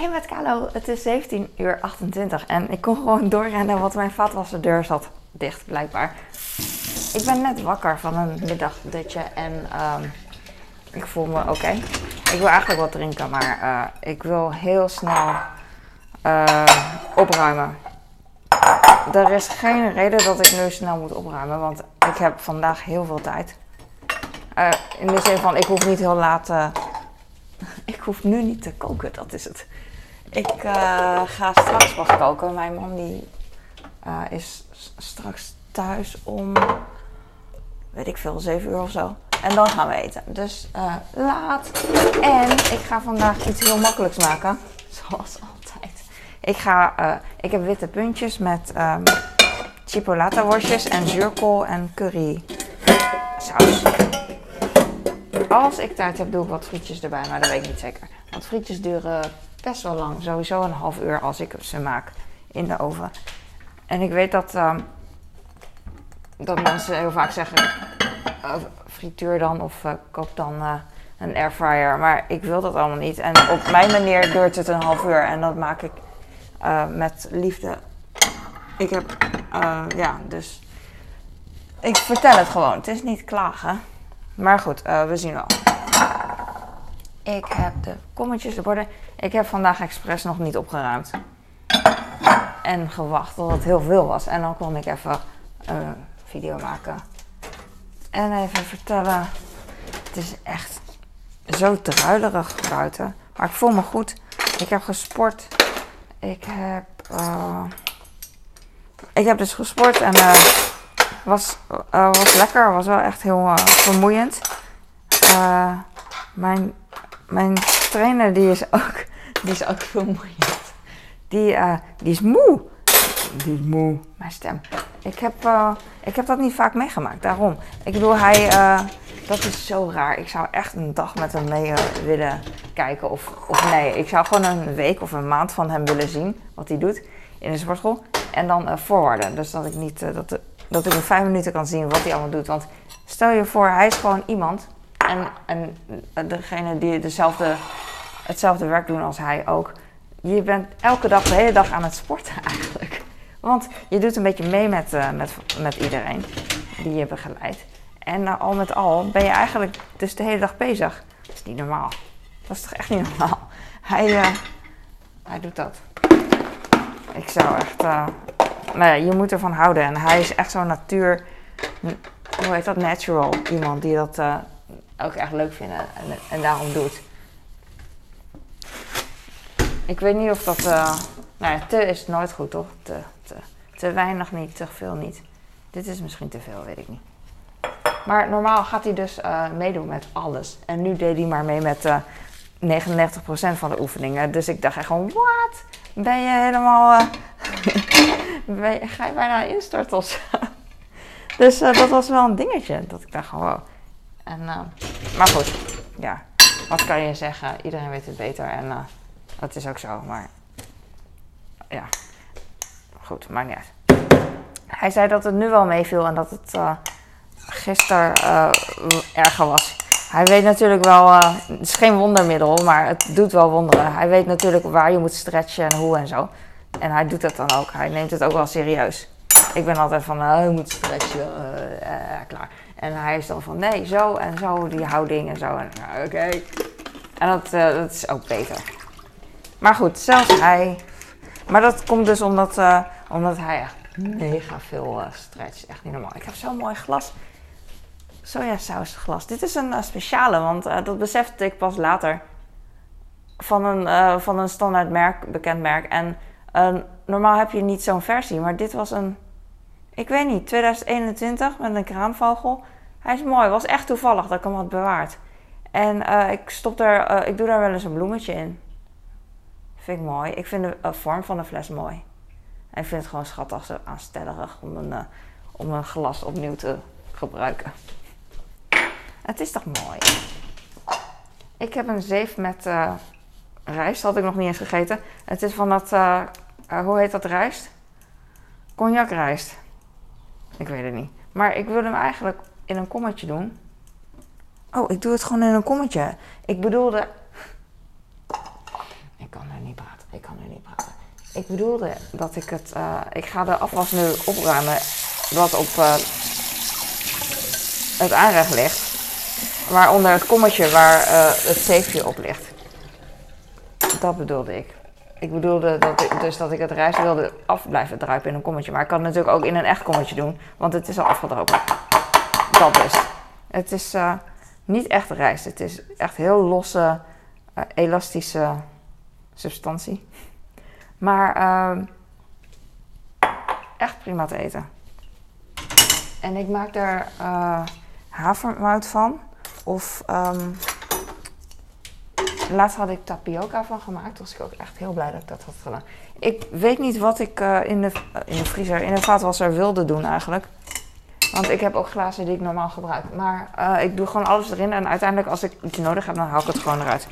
Hey met Kalo, het is 17 uur 28 en ik kon gewoon doorrennen, want mijn deur zat dicht blijkbaar. Ik ben net wakker van een middagdutje en ehm, ik voel me oké. Ik wil eigenlijk wat drinken, maar uh, ik wil heel snel uh, opruimen. Er is geen reden dat ik nu snel moet opruimen, want ik heb vandaag heel veel tijd. Uh, in de zin van, ik hoef niet heel laat ik hoef nu niet te koken, dat is het. Ik uh, ga straks pas koken. Mijn man die, uh, is straks thuis om, weet ik veel, 7 uur of zo. En dan gaan we eten. Dus uh, laat. En ik ga vandaag iets heel makkelijks maken. Zoals altijd. Ik, ga, ik heb witte puntjes met um, chipolata worstjes en zuurkool en curry saus. Als ik tijd heb, doe ik wat frietjes erbij, maar dat weet ik niet zeker. Want frietjes duren best wel lang. Sowieso een half uur als ik ze maak in de oven. En ik weet dat, uh, dat mensen heel vaak zeggen: uh, frituur dan of uh, koop dan uh, een airfryer. Maar ik wil dat allemaal niet. En op mijn manier duurt het een half uur. En dat maak ik met liefde. Ik heb, ja, dus. Ik vertel het gewoon. Het is niet klagen. Maar goed, we zien wel. Ik heb de kommetjes, de. Ik heb vandaag expres nog niet opgeruimd. En gewacht tot het heel veel was. En dan kon ik even een video maken. En even vertellen. Het is echt zo druilerig buiten. Maar ik voel me goed. Ik heb gesport. Ik heb. Uh, ik heb dus gesport en. Uh, was, uh, was lekker, was wel echt heel vermoeiend. Mijn, mijn trainer die is ook, die is ook vermoeiend. Die, die is moe. Die is moe, mijn stem. Ik heb, ik heb dat niet vaak meegemaakt, daarom. Ik bedoel, hij, dat is zo raar. Ik zou echt een dag met hem mee willen kijken. Of, of nee, ik zou gewoon een week of een maand van hem willen zien, wat hij doet in de sportschool. En dan voorwaarden. Dus dat ik niet, dat, dat ik in vijf minuten kan zien wat hij allemaal doet. Want stel je voor, hij is gewoon iemand. En, en degene die dezelfde, hetzelfde werk doen als hij ook. Je bent elke dag, de hele dag aan het sporten eigenlijk. Want je doet een beetje mee met, uh, met, met iedereen die je begeleidt. En uh, al met al ben je eigenlijk dus de hele dag bezig. Dat is niet normaal. Dat is toch echt niet normaal? Hij, uh, hij doet dat. Ik zou echt nou je moet ervan houden. En hij is echt zo'n natuur, hoe heet dat, natural. Iemand die dat ook echt leuk vindt en, en, daarom doet. Ik weet niet of dat, uh, nou ja, te is nooit goed toch? Te, te, te weinig niet, te veel niet. Dit is misschien te veel, weet ik niet. Maar normaal gaat hij dus uh, meedoen met alles. En nu deed hij maar mee met uh, 99% van de oefeningen. Dus ik dacht echt gewoon, wat? Ben je helemaal... ga je bijna instorten of zo. Dus dat was wel een dingetje. Dat ik dacht gewoon. En, maar goed, ja. Wat kan je zeggen? Iedereen weet het beter. En dat is ook zo. Maar ja. Goed, maakt niet uit. Hij zei dat het nu wel meeviel en dat het gisteren erger was. Hij weet natuurlijk wel, het is geen wondermiddel, maar het doet wel wonderen. Hij weet natuurlijk waar je moet stretchen en hoe en zo. En hij doet dat dan ook. Hij neemt het ook wel serieus. Ik ben altijd van, uh, je moet stretchen, uh, klaar. En hij is dan van, nee, zo en zo, die houding en zo. Oké. En dat, dat is ook beter. Maar goed, zelfs hij. Maar dat komt dus omdat, omdat hij echt mega veel stretcht. Echt niet normaal. Ik heb zo'n mooi glas. Sojasausglas. Dit is een speciale, want dat besefte ik pas later. Van een, van een standaard merk, bekend merk. En normaal heb je niet zo'n versie, maar dit was een, ik weet niet, 2021 met een kraanvogel. Hij is mooi, was echt toevallig dat ik hem had bewaard. En uh, ik, stop uh, ik doe daar wel eens een bloemetje in. Vind ik mooi. Ik vind de vorm van de fles mooi. En ik vind het gewoon schattig, zo aanstellerig om een, uh, om een glas opnieuw te gebruiken. Het is toch mooi? Ik heb een zeef met rijst had ik nog niet eens gegeten. Het is van dat, uh, uh, hoe heet dat rijst? Cognacrijst. Ik weet het niet. Maar ik wil hem eigenlijk in een kommetje doen. Oh, ik doe het gewoon in een kommetje. Ik bedoelde... Ik kan er niet praten. niet praten. Ik bedoelde dat ik het. eh, ik ga de afwas nu opruimen. Wat op eh, het aanrecht ligt. Waaronder het kommetje waar eh, het zeefje op ligt. Dat bedoelde ik. Ik bedoelde dat ik, dus dat ik het rijst wilde af blijven druipen in een kommetje. Maar ik kan het natuurlijk ook in een echt kommetje doen. Want het is al afgedropen. Dat dus. Het is niet echt rijst. Het is echt heel losse, elastische substantie. Maar ehm, echt prima te eten. En ik maak daar eh, havermout van. Of ehm, laatst had ik tapioca van gemaakt. Toen was ik ook echt heel blij dat ik dat had gedaan. Ik weet niet wat ik eh, in, de, in de vriezer, in de vaatwasser wilde doen eigenlijk. Want ik heb ook glazen die ik normaal gebruik. Maar eh, ik doe gewoon alles erin. En uiteindelijk als ik iets nodig heb, dan haal ik het gewoon eruit.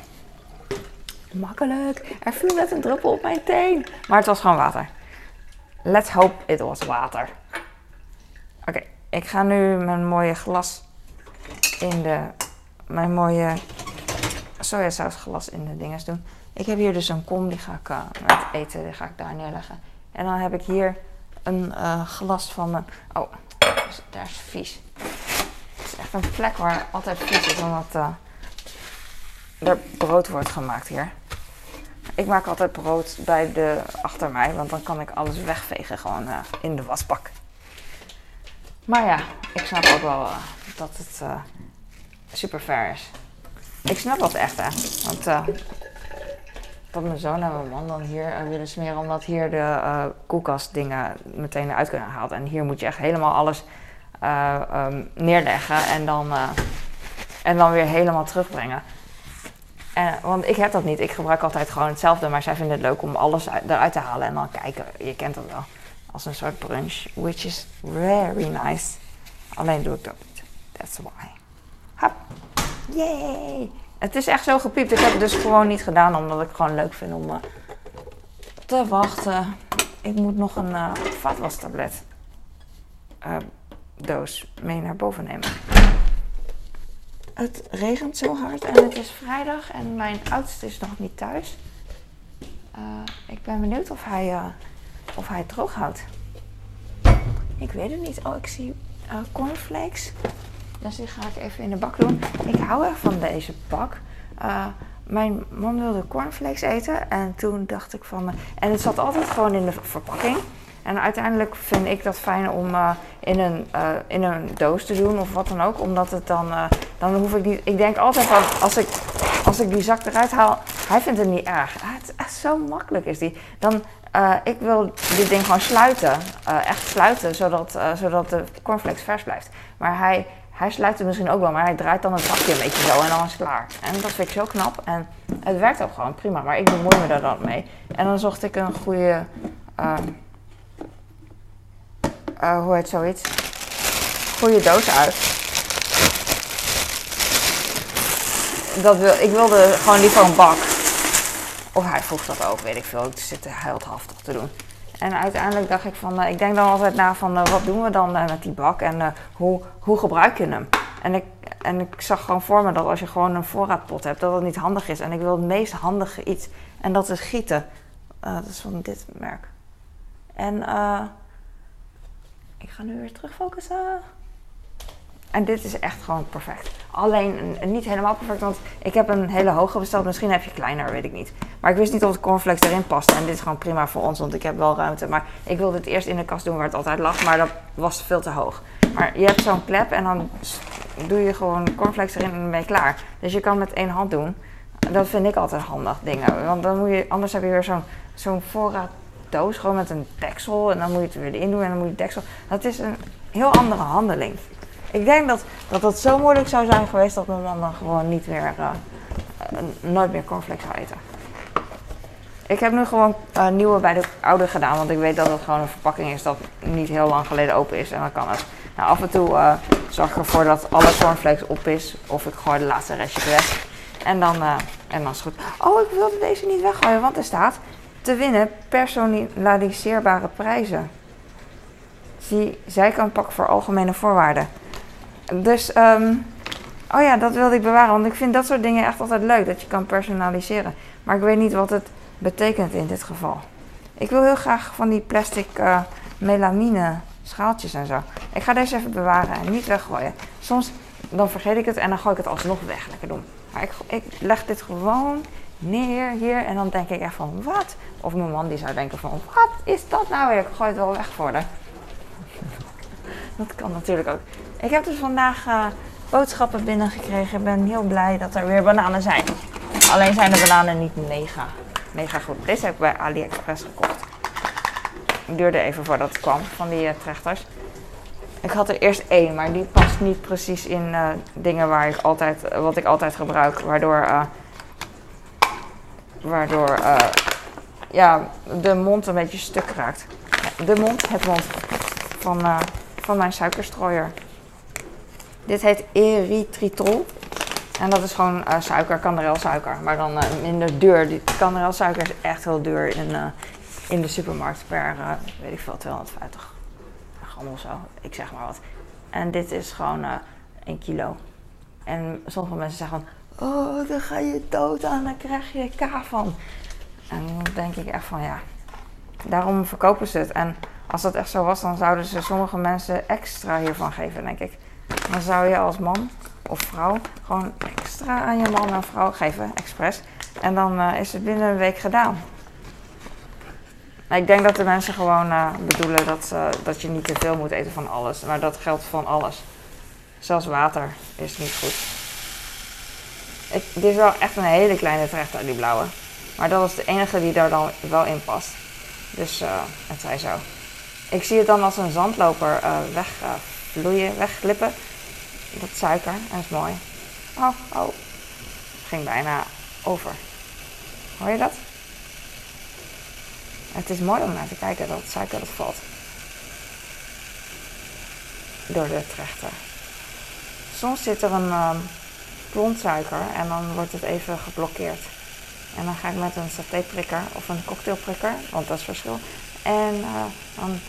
Makkelijk. Er viel net een druppel op mijn teen. Maar het was gewoon water. Let's hope it was water. Oké, ik ga nu mijn mooie glas in de... Mijn mooie sojasausglas in de dinges doen. Ik heb hier dus een kom, die ga ik eh, met eten, die ga ik daar neerleggen. En dan heb ik hier een eh, glas van mijn... Oh, dus daar is vies. Het is echt een plek waar altijd vies is, omdat eh, er brood wordt gemaakt hier. Ik maak altijd brood bij de achter mij, want dan kan ik alles wegvegen gewoon eh, in de wasbak. Maar ja, ik snap ook wel eh, dat het eh, super fair is. Ik snap dat echt, hè. Want dat mijn zoon en mijn man dan hier willen smeren, omdat hier de koelkastdingen meteen eruit kunnen gehaald. En hier moet je echt helemaal alles eh, ehm, neerleggen en dan, en dan weer helemaal terugbrengen. En, want ik heb dat niet. Ik gebruik altijd gewoon hetzelfde. Maar zij vinden het leuk om alles uit- eruit te halen en dan kijken. Je kent dat wel. Als een soort brunch. Which is very nice. Alleen doe ik dat niet. That's why. Hop. Yay. Het is echt zo gepiept. Ik heb het dus gewoon niet gedaan. Omdat ik gewoon leuk vind om eh, te wachten. Ik moet nog een eh vaatwastablet eh, doos mee naar boven nemen. Het regent zo hard en het is vrijdag en mijn oudste is nog niet thuis. Eh, ik ben benieuwd of hij, eh, of hij het droog houdt. Ik weet het niet. Oh, ik zie eh, cornflakes. Dus die ga ik even in de bak doen. Ik hou echt van deze bak. Mijn man wilde cornflakes eten en toen dacht ik van... en het zat altijd gewoon in de verpakking. En uiteindelijk vind ik dat fijn om eh, in, een, eh, in een doos te doen of wat dan ook. Omdat het dan, eh, dan hoef ik niet... Ik denk altijd van, als ik, als ik die zak eruit haal... Hij vindt het niet erg. Ah, het is zo makkelijk is die. Dan, ik wil dit ding gewoon sluiten. echt sluiten, zodat, zodat de cornflakes vers blijft. Maar hij, hij sluit het misschien ook wel, maar hij draait dan het bakje een beetje zo en dan is het klaar. En dat vind ik zo knap. En het werkt ook gewoon prima, maar ik bemoei me daar dan mee. En dan zocht ik een goede... eh, hoe heet zoiets? Goede doos uit. Dat wil, ik wilde gewoon liever een bak. Of hij vroeg dat ook, weet ik veel. Ik zit heldhaftig te doen. En uiteindelijk dacht ik van, eh, ik denk dan altijd na van, eh, wat doen we dan met die bak en hoe, hoe gebruik je hem? En ik, en ik zag gewoon voor me dat als je gewoon een voorraadpot hebt, dat dat niet handig is. En ik wil het meest handige iets. En dat is gieten. Dat is van dit merk. En ik ga nu weer terug focussen. En dit is echt gewoon perfect. Alleen niet helemaal perfect, want ik heb een hele hoge besteld. Misschien heb je kleiner, weet ik niet. Maar ik wist niet of de cornflakes erin pasten. En dit is gewoon prima voor ons, want ik heb wel ruimte. Maar ik wilde het eerst in de kast doen waar het altijd lag, maar dat was veel te hoog. Maar je hebt zo'n klep en dan doe je gewoon cornflakes erin en ben je klaar. Dus je kan met één hand doen. Dat vind ik altijd handig dingen. Want dan moet je, anders heb je weer zo'n zo'n voorraaddoos gewoon met een deksel. En dan moet je het er weer in doen en dan moet je deksel. Dat is een heel andere handeling. Ik denk dat, dat zo moeilijk zou zijn geweest dat mijn man dan gewoon niet meer, eh, eh, nooit meer cornflakes zou eten. Ik heb nu gewoon eh, nieuwe bij de oude gedaan, want ik weet dat het gewoon een verpakking is dat niet heel lang geleden open is en dan kan het. Nou, af en toe zorg ik ervoor dat alle cornflakes op is of ik gooi de laatste restjes weg. En dan, en dan is het goed. Oh, ik wilde deze niet weggooien, want er staat te winnen personaliseerbare prijzen. Zie zijkantpak voor algemene voorwaarden. Dus, ehm, oh ja, dat wilde ik bewaren. Want ik vind dat soort dingen echt altijd leuk. Dat je kan personaliseren. Maar ik weet niet wat het betekent in dit geval. Ik wil heel graag van die plastic uh, melamine schaaltjes en zo. Ik ga deze even bewaren en niet weggooien. Soms dan vergeet ik het en dan gooi ik het alsnog weg. Lekker doen. Maar ik, ik leg dit gewoon neer hier en dan denk ik echt van wat? Of mijn man die zou denken van wat is dat nou weer? Ik gooi het wel weg voor de. dat kan natuurlijk ook. Ik heb dus vandaag uh, boodschappen binnengekregen. Ik ben heel blij dat er weer bananen zijn. Alleen zijn de bananen niet mega, mega goed. Deze heb ik bij AliExpress gekocht. Het duurde even voordat het kwam van die uh, trechters. Ik had er eerst één, maar die past niet precies in uh, dingen waar ik altijd, wat ik altijd gebruik. Waardoor, waardoor uh, ja, de mond een beetje stuk raakt. De mond, het mond van, van mijn suikerstrooier. Dit heet erythritol. En dat is gewoon suiker, kanderelsuiker. Maar dan minder duur. Die kanderelsuiker is echt heel duur in, in de supermarkt per, weet ik veel, 250 gram of zo. Ik zeg maar wat. En dit is gewoon uh, 1 kilo. En sommige mensen zeggen oh, dan ga je dood aan, dan krijg je K van. En dan denk ik echt van, ja, daarom verkopen ze het. En als dat echt zo was, dan zouden ze sommige mensen extra hiervan geven, denk ik. Dan zou je als man of vrouw gewoon extra aan je man en vrouw geven, expres. En dan uh, is het binnen een week gedaan. Ik denk dat de mensen gewoon uh, bedoelen dat, uh, dat je niet te veel moet eten van alles. Maar dat geldt van alles. Zelfs water is niet goed. Dit is wel echt een hele kleine trechter, die blauwe. Maar dat was de enige die daar dan wel in past. Dus uh, het zij zo. Ik zie het dan als een zandloper wegvloeien, wegglippen. Dat suiker, dat is mooi. Oh, oh. Ging bijna over. Hoor je dat? Het is mooi om naar te kijken dat het suiker dat valt. Door de trechter. Soms zit er een um, klontsuiker en dan wordt het even geblokkeerd. En dan ga ik met een satéprikker of een cocktailprikker, want dat is verschil. En uh, dan,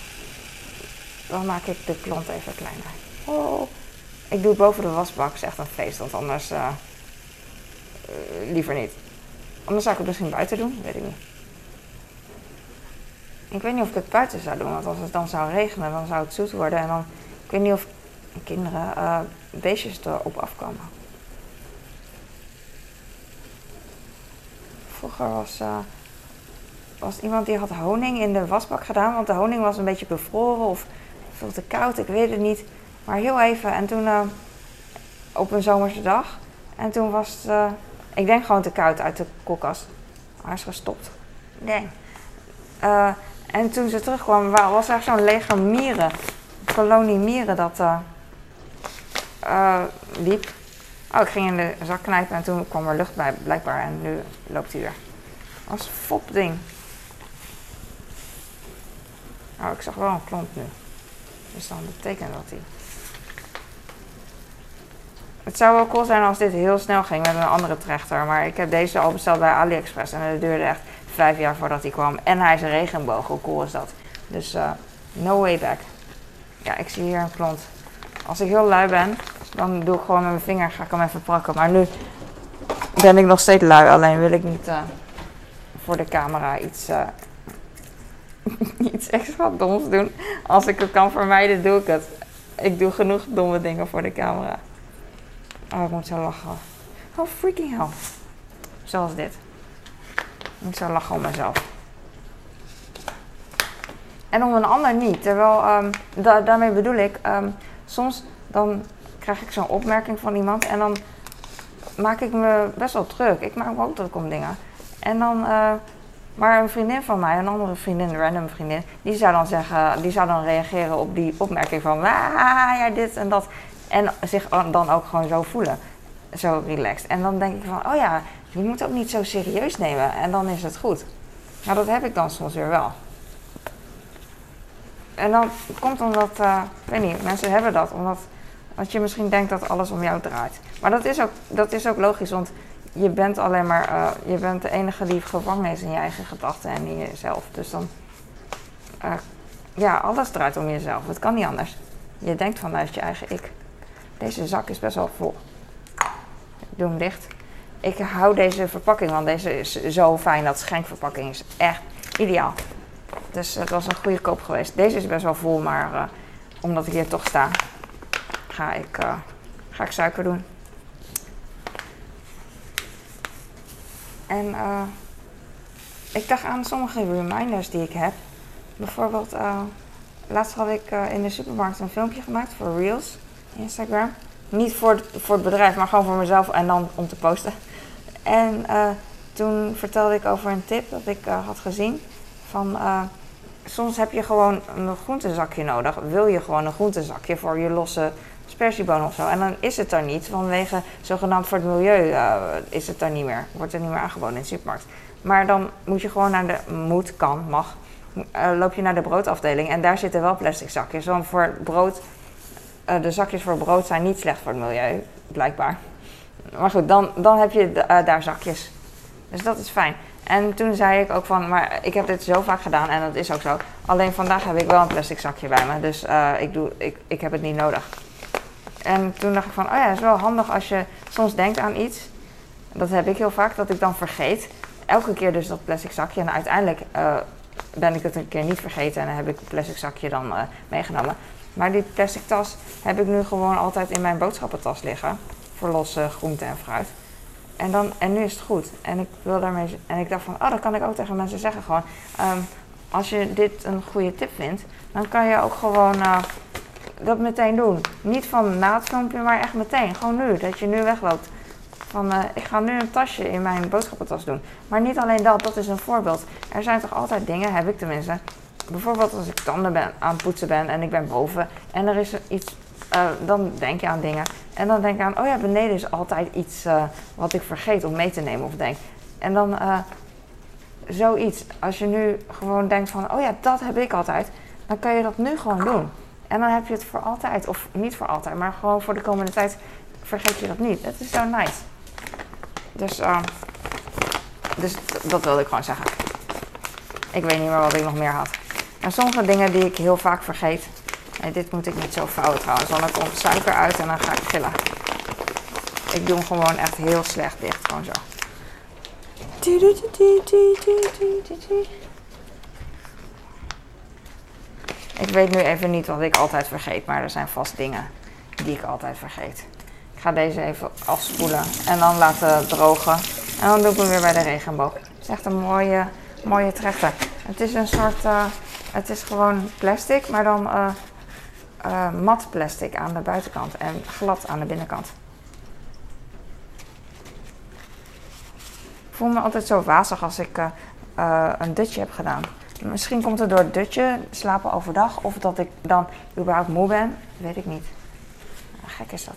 dan, maak ik de klont even kleiner. Oh, ik doe het boven de wasbak, is echt een feest, want anders uh, uh, liever niet. Anders zou ik het misschien buiten doen, weet ik niet. Ik weet niet of ik het buiten zou doen, want als het dan zou regenen, dan zou het zoet worden. En dan, ik weet niet of kinderen beestjes erop afkomen. Vroeger was, uh, was iemand die had honing in de wasbak gedaan, want de honing was een beetje bevroren of veel te koud, ik weet het niet. Maar heel even, en toen uh, op een zomerse dag. En toen was het, ik denk gewoon te koud uit de koelkast. Hij is gestopt. Nee. Uh, en toen ze terugkwamen, was er zo'n leger mieren, kolonie mieren dat liep. Oh, ik ging in de zak knijpen en toen kwam er lucht bij, blijkbaar. En nu loopt hij weer. Als fopding. Oh, ik zag wel een klont nu. Dus dan betekent dat hij. Het zou wel cool zijn als dit heel snel ging met een andere trechter. Maar ik heb deze al besteld bij AliExpress en het duurde echt vijf jaar voordat hij kwam. En hij is een regenboog, hoe cool is dat? Dus uh, no way back. Ja, ik zie hier een klont. Als ik heel lui ben, dan doe ik gewoon met mijn vinger, ga ik hem even pakken. Maar nu ben ik nog steeds lui, alleen wil ik niet uh, voor de camera iets, uh, iets extra doms doen. Als ik het kan vermijden, doe ik het. Ik doe genoeg domme dingen voor de camera. Oh, ik moet zo lachen. Oh, freaking hell. Zoals dit. Ik zou lachen om mezelf. En om een ander niet. Terwijl, um, daarmee bedoel ik, um, soms dan krijg ik zo'n opmerking van iemand en dan maak ik me best wel druk. Ik maak me ook druk om dingen. En dan, uh, maar een vriendin van mij, een andere vriendin, een random vriendin, die zou dan zeggen, die zou dan reageren op die opmerking van, ah, ja, dit en dat. En zich dan ook gewoon zo voelen. Zo relaxed. En dan denk ik van, oh ja, je moet ook niet zo serieus nemen en dan is het goed. Nou, dat heb ik dan soms weer wel. En dan komt omdat, uh, ik weet niet, mensen hebben dat omdat dat je misschien denkt dat alles om jou draait. Maar dat is ook, dat is ook logisch, want je bent alleen maar, uh, je bent de enige die gevangen is in je eigen gedachten en in jezelf. Dus dan, uh, ja, alles draait om jezelf. Het kan niet anders. Je denkt vanuit je eigen ik. Deze zak is best wel vol. Ik doe hem dicht. ik hou deze verpakking, want deze is zo fijn. Dat schenkverpakking is echt ideaal. Dus het was een goede koop geweest. Deze is best wel vol, maar uh, omdat ik hier toch sta, ga ik, uh, ga ik suiker doen. En uh, ik dacht aan sommige reminders die ik heb. Bijvoorbeeld, laatst had ik in de supermarkt een filmpje gemaakt voor Reels, Instagram. Niet voor, voor het bedrijf, maar gewoon voor mezelf en dan om te posten. En toen vertelde ik over een tip dat ik had gezien van soms heb je gewoon een groentezakje nodig. Wil je gewoon een groentezakje voor je losse spersiebonen of zo. En dan is het er niet, vanwege zogenaamd voor het milieu uh, is het er niet meer. Wordt er niet meer aangeboden in de supermarkt. Maar dan moet je gewoon naar de, moet, kan, mag, uh, loop je naar de broodafdeling. En daar zitten wel plastic zakjes. Want voor brood, uh, de zakjes voor brood zijn niet slecht voor het milieu, blijkbaar. Maar goed, dan, dan heb je daar zakjes. Dus dat is fijn. En toen zei ik ook van, maar ik heb dit zo vaak gedaan en dat is ook zo. Alleen vandaag heb ik wel een plastic zakje bij me, dus ik, doe, ik, ik heb het niet nodig. En toen dacht ik van, oh ja, het is wel handig als je soms denkt aan iets. Dat heb ik heel vaak, dat ik dan vergeet. Elke keer dus dat plastic zakje en uiteindelijk uh, ben ik het een keer niet vergeten en heb ik het plastic zakje dan uh, meegenomen. Maar die plastic tas heb ik nu gewoon altijd in mijn boodschappentas liggen. Voor losse groenten en fruit. En, dan, en nu is het goed. En ik wil daarmee. En ik dacht van, oh, dat kan ik ook tegen mensen zeggen. Gewoon, um, als je dit een goede tip vindt, dan kan je ook gewoon uh, dat meteen doen. Niet van na het filmpje, maar echt meteen. Gewoon nu, dat je nu wegloopt. Van, uh, ik ga nu een tasje in mijn boodschappentas doen. Maar niet alleen dat, dat is een voorbeeld. Er zijn toch altijd dingen, heb ik tenminste. Bijvoorbeeld als ik tanden ben, aan het poetsen ben en ik ben boven en er is iets uh, dan denk je aan dingen. En dan denk je aan, oh ja, beneden is altijd iets uh, wat ik vergeet om mee te nemen of denk. En dan uh, zoiets. Als je nu gewoon denkt van, oh ja, dat heb ik altijd. Dan kan je dat nu gewoon doen. En dan heb je het voor altijd. Of niet voor altijd, maar gewoon voor de komende tijd vergeet je dat niet. Het is zo nice. Dus, dus dat wilde ik gewoon zeggen. Ik weet niet meer wat ik nog meer had. En sommige dingen die ik heel vaak vergeet dit moet ik niet zo vouwen trouwens, want dan komt suiker uit en dan ga ik gillen. Ik doe hem gewoon echt heel slecht dicht, gewoon zo. Ik weet nu even niet wat ik altijd vergeet, maar er zijn vast dingen die ik altijd vergeet. Ik ga deze even afspoelen en dan laten drogen. En dan doe ik hem weer bij de regenboog. Het is echt een mooie, mooie trechter. Het is een soort, uh, het is gewoon plastic, maar dan uh, uh, mat plastic aan de buitenkant en glad aan de binnenkant. Ik voel me altijd zo wazig als ik een dutje heb gedaan. Misschien komt het door het dutje, slapen overdag, of dat ik dan überhaupt moe ben, weet ik niet. Gek is dat.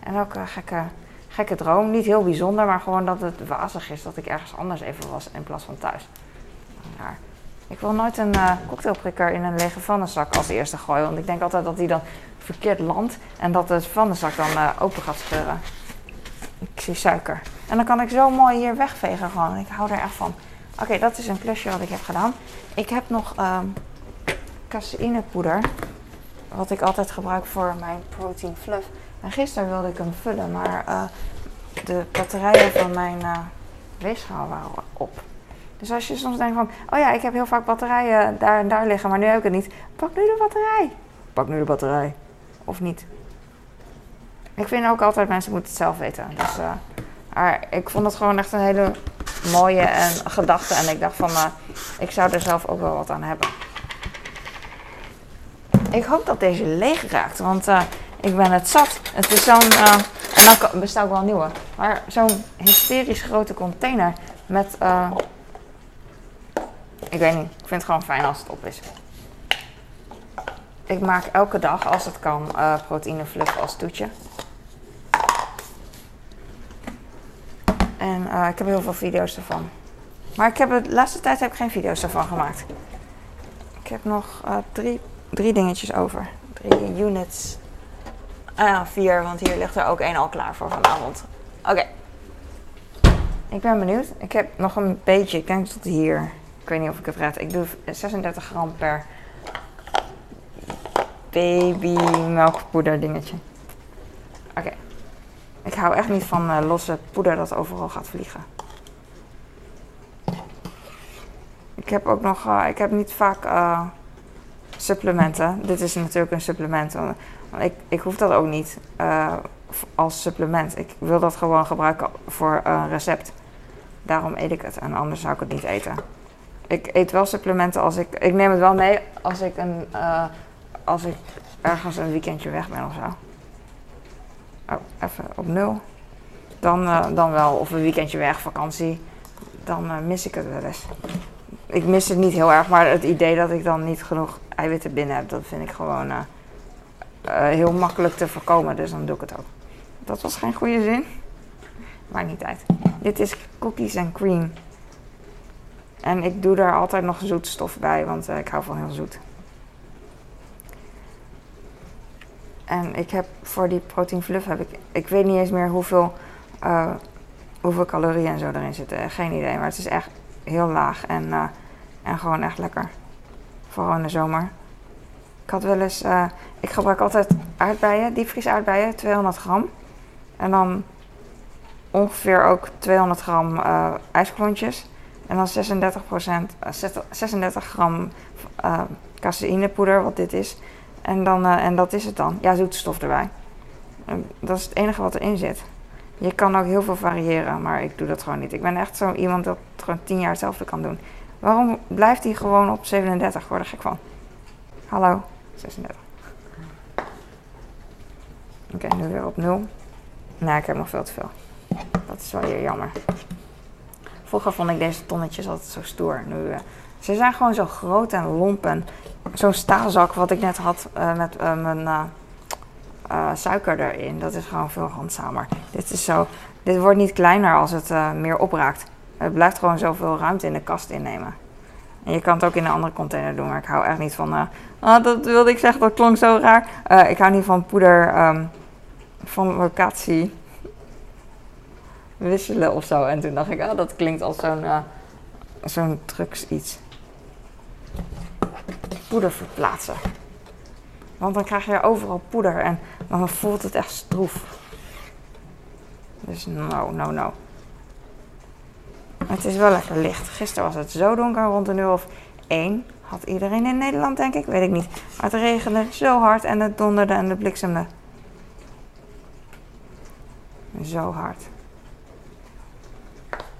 En ook een gekke, gekke droom. Niet heel bijzonder, maar gewoon dat het wazig is dat ik ergens anders even was in plaats van thuis. Ik wil nooit een uh, cocktailprikker in een lege vannenzak als eerste gooien. Want ik denk altijd dat die dan verkeerd landt en dat de vannenzak dan uh, open gaat scheuren. Ik zie suiker. En dan kan ik zo mooi hier wegvegen gewoon. Ik hou er echt van. Oké, dat is een klusje wat ik heb gedaan. Ik heb nog um, caseïnepoeder. Wat ik altijd gebruik voor mijn protein fluff. En gisteren wilde ik hem vullen, maar uh, de batterijen van mijn weegschaal waren op. Dus als je soms denkt van, oh ja, ik heb heel vaak batterijen daar en daar liggen, maar nu heb ik het niet. Pak nu de batterij. Pak nu de batterij. Of niet. Ik vind ook altijd, mensen moeten het zelf weten. Dus, uh, maar ik vond het gewoon echt een hele mooie en gedachte. En ik dacht van, uh, ik zou er zelf ook wel wat aan hebben. Ik hoop dat deze leeg raakt, want uh, ik ben het zat. Het is zo'n, en dan bestaat ook wel een nieuwe. Maar zo'n hysterisch grote container met ik weet niet. Ik vind het gewoon fijn als het op is. Ik maak elke dag, als het kan, proteïnefluff als toetje. En uh, ik heb heel veel video's ervan. Maar ik heb de laatste tijd heb ik geen video's ervan gemaakt. Ik heb nog uh, drie, drie dingetjes over. Drie units. Ah, vier, want hier ligt er ook één al klaar voor vanavond. Oké. Ik ben benieuwd. Ik heb nog een beetje, ik denk tot hier. Ik weet niet of ik het red. Ik doe 36 gram per baby melkpoeder dingetje. Oké. Ik hou echt niet van eh, losse poeder dat overal gaat vliegen. Ik heb ook nog, eh, ik heb niet vaak eh, supplementen. Dit is natuurlijk een supplement. Ik, ik hoef dat ook niet als supplement. Ik wil dat gewoon gebruiken voor een recept. Daarom eet ik het en anders zou ik het niet eten. Ik eet wel supplementen als ik, ik neem het wel mee als ik, een, als ik ergens een weekendje weg ben of zo. Oh, even op nul. Dan, eh, dan wel, of een weekendje weg, vakantie. Dan eh, mis ik het wel eens. Ik mis het niet heel erg, maar het idee dat ik dan niet genoeg eiwitten binnen heb, dat vind ik gewoon eh, heel makkelijk te voorkomen. Dus dan doe ik het ook. Dat was geen goede zin. Maakt niet uit. Dit is cookies and cream. En ik doe daar altijd nog zoetstof bij, want ik hou van heel zoet. En ik heb voor die protein fluff heb ik, ik weet niet eens meer hoeveel, eh, hoeveel calorieën en zo erin zitten. Geen idee, maar het is echt heel laag en, eh, en gewoon echt lekker. Vooral in de zomer. Ik had wel eens, eh, ik gebruik altijd aardbeien, diepvries aardbeien, 200 gram. En dan ongeveer ook 200 gram ijsklontjes. En dan 36%, eh, 36 gram caseïnepoeder, wat dit is. En, dan, eh, en dat is het dan. Ja, zoetstof erbij. Dat is het enige wat erin zit. Je kan ook heel veel variëren, maar ik doe dat gewoon niet. Ik ben echt zo iemand dat gewoon 10 jaar hetzelfde kan doen. Waarom blijft hij gewoon op 37? Ik word er gek van. Hallo, 36. Oké, nu weer op 0. Nee, ik heb nog veel te veel. Dat is wel weer jammer. Vroeger vond ik deze tonnetjes altijd zo stoer. Nu, eh, ze zijn gewoon zo groot en lomp. En zo'n staalzak wat ik net had eh, met eh, mijn eh, suiker erin. Dat is gewoon veel handzamer. Dit is zo. Dit wordt niet kleiner als het meer opraakt. Het blijft gewoon zoveel ruimte in de kast innemen. En je kan het ook in een andere container doen. Maar ik hou echt niet van. ah, dat wilde ik zeggen, dat klonk zo raar. Ik hou niet van poeder ehm, van locatie wisselen of zo. En toen dacht ik, ah, dat klinkt als zo'n zo'n drugs iets. Poeder verplaatsen. Want dan krijg je overal poeder en dan voelt het echt stroef. Dus no, no, no. Het is wel lekker licht. Gisteren was het zo donker, rond een uur of één. Had iedereen in Nederland, denk ik, weet ik niet. Maar het regende zo hard en het donderde en het bliksemde. Zo hard.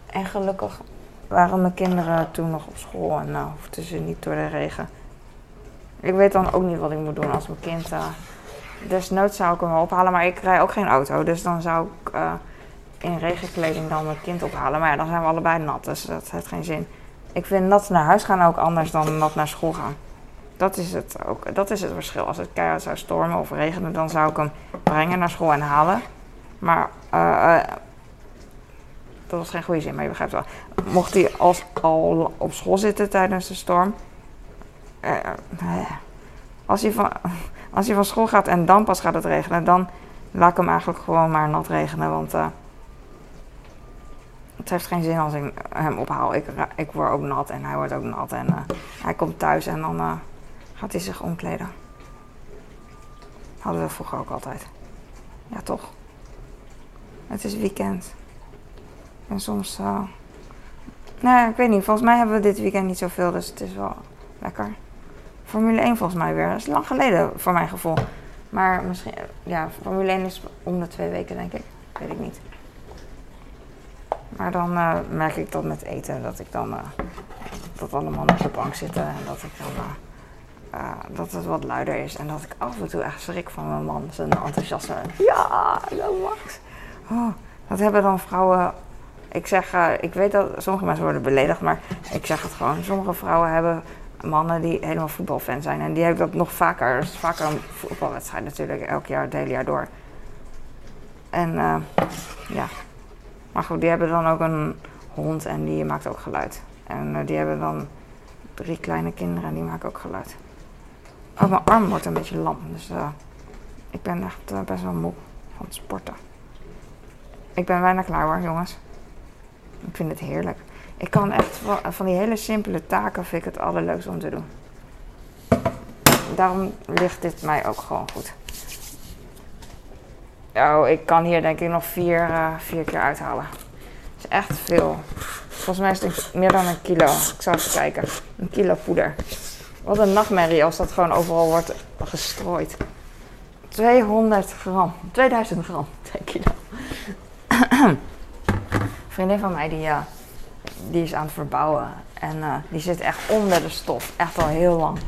En gelukkig waren mijn kinderen toen nog op school en nou hoefden ze niet door de regen. Ik weet dan ook niet wat ik moet doen als mijn kind. eh desnoods zou ik hem ophalen, maar ik rij ook geen auto. Dus dan zou ik eh, in regenkleding dan mijn kind ophalen. Maar ja, dan zijn we allebei nat, dus dat heeft geen zin. Ik vind nat naar huis gaan ook anders dan nat naar school gaan. Dat is het ook. Dat is het verschil. Als het keihard zou stormen of regenen, dan zou ik hem brengen naar school en halen. Maar eh, dat was geen goede zin, maar je begrijpt wel. Mocht hij als, al op school zitten tijdens de storm. Eh, eh, als, hij van, als hij van school gaat en dan pas gaat het regenen, dan laat ik hem eigenlijk gewoon maar nat regenen. Want eh, het heeft geen zin als ik hem ophaal. Ik, ik word ook nat en hij wordt ook nat. En hij komt thuis en dan gaat hij zich omkleden. Hadden we vroeger ook altijd. Ja, toch? Het is weekend. En soms. eh nee, ik weet niet. Volgens mij hebben we dit weekend niet zoveel, dus het is wel lekker. Formule 1 volgens mij weer. Dat is lang geleden voor mijn gevoel. Maar misschien. Ja, Formule 1 is om de twee weken, denk ik. Weet ik niet. Maar dan eh, merk ik dat met eten dat ik dan. eh, dat alle mannen op de bank zitten en dat ik dan. eh, dat het wat luider is en dat ik af en toe echt schrik van mijn man. Zijn enthousiasme. Ja, dat Max. Oh, dat hebben dan vrouwen. Ik zeg, ik weet dat sommige mensen worden beledigd, maar ik zeg het gewoon. Sommige vrouwen hebben mannen die helemaal voetbalfan zijn. En die hebben dat nog vaker. Er is vaker een voetbalwedstrijd natuurlijk, elk jaar, het hele jaar door. En eh, ja. Maar goed, die hebben dan ook een hond en die maakt ook geluid. En eh, die hebben dan drie kleine kinderen en die maken ook geluid. Ook mijn arm wordt een beetje lam, dus eh, ik ben echt best wel moe van het sporten. Ik ben bijna klaar hoor, jongens. Ik vind het heerlijk. Ik kan echt van, die hele simpele taken vind ik het allerleukste om te doen. Daarom ligt dit mij ook gewoon goed. Oh, ik kan hier denk ik nog vier, eh, vier keer uithalen. Dat is echt veel. Volgens mij is het meer dan een kilo. Ik zal even kijken. Een kilo poeder. Wat een nachtmerrie als dat gewoon overal wordt gestrooid. 200 gram. 2000 gram. 2 kilo. Vriendin van mij die, uh, die is aan het verbouwen. En uh, die zit echt onder de stof. Echt al heel lang.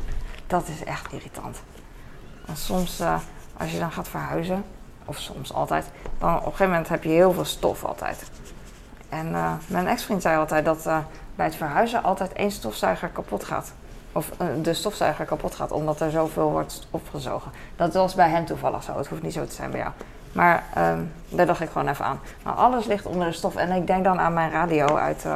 Dat is echt irritant. Soms uh, als je dan gaat verhuizen. Of soms altijd. Dan op een gegeven moment heb je heel veel stof altijd. En mijn ex-vriend zei altijd dat bij het verhuizen altijd één stofzuiger kapot gaat. Of de stofzuiger kapot gaat omdat er zoveel wordt opgezogen. Dat was bij hem toevallig zo. Het hoeft niet zo te zijn bij jou. Maar um, daar dacht ik gewoon even aan. Maar alles ligt onder de stof. En ik denk dan aan mijn radio uit.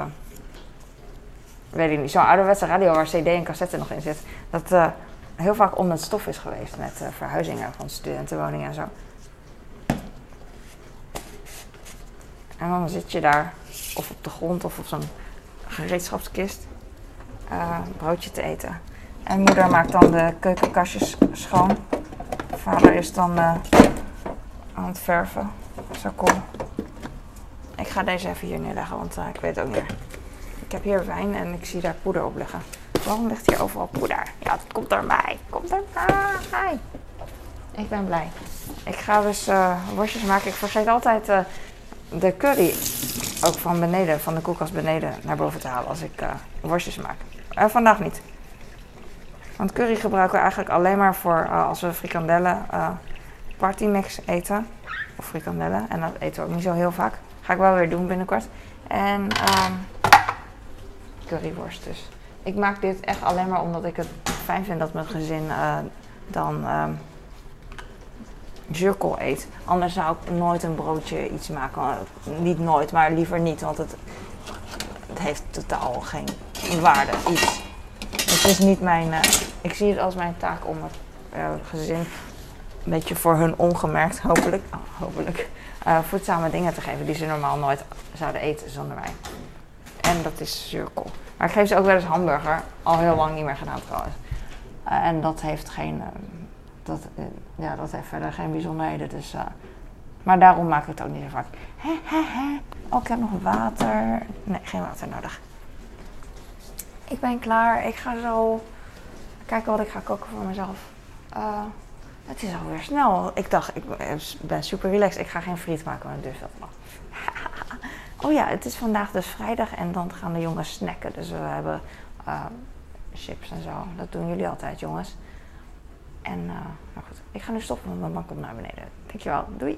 Uh, weet ik niet. Zo'n ouderwetse radio waar CD en cassette nog in zit. Dat uh, heel vaak onder het stof is geweest met uh, verhuizingen van studentenwoningen en zo. En dan zit je daar, of op de grond of op zo'n gereedschapskist, broodje te eten. En moeder maakt dan de keukenkastjes schoon. Vader is dan aan het verven. Zo cool. Ik ga deze even hier neerleggen, want uh, ik weet ook niet meer. Ik heb hier wijn en ik zie daar poeder op liggen. Waarom ligt hier overal poeder? Ja, dat komt door mij. Komt door mij. Ik ben blij. Ik ga dus uh, worstjes maken. Ik vergeet altijd uh, de curry ook van beneden, van de koelkast beneden naar boven te halen als ik worstjes maak. vandaag niet. Want curry gebruiken we eigenlijk alleen maar voor als we frikandellen partymix eten. Of frikandellen. En dat eten we ook niet zo heel vaak. Ga ik wel weer doen binnenkort. En um, curryworst dus. Ik maak dit echt alleen maar omdat ik het fijn vind dat mijn gezin uh, dan um, eet. Anders zou ik nooit een broodje iets maken. Niet nooit, maar liever niet. Want het, het heeft totaal geen waarde. Iets. Het is niet mijn... Uh, ik zie het als mijn taak om het uh, gezin een beetje voor hun ongemerkt, hopelijk, hopelijk voedzame dingen te geven die ze normaal nooit zouden eten zonder mij. En dat is zuurkool. Maar ik geef ze ook wel eens hamburger, al heel lang niet meer gedaan trouwens. Uh, en dat heeft geen, uh, dat, ja, dat heeft verder geen bijzonderheden. Dus, maar daarom maak ik het ook niet zo vaak. He, he, he. Oh, ik heb nog water. Nee, geen water nodig. Ik ben klaar. Ik ga zo kijken wat ik ga koken voor mezelf. Het is alweer snel. Ik dacht, ik ben super relaxed. Ik ga geen friet maken, maar dus dat nog. oh ja, het is vandaag dus vrijdag en dan gaan de jongens snacken. Dus we hebben uh, chips en zo. Dat doen jullie altijd, jongens. En, uh, nou goed, ik ga nu stoppen, want mijn man komt naar beneden. Dankjewel, doei.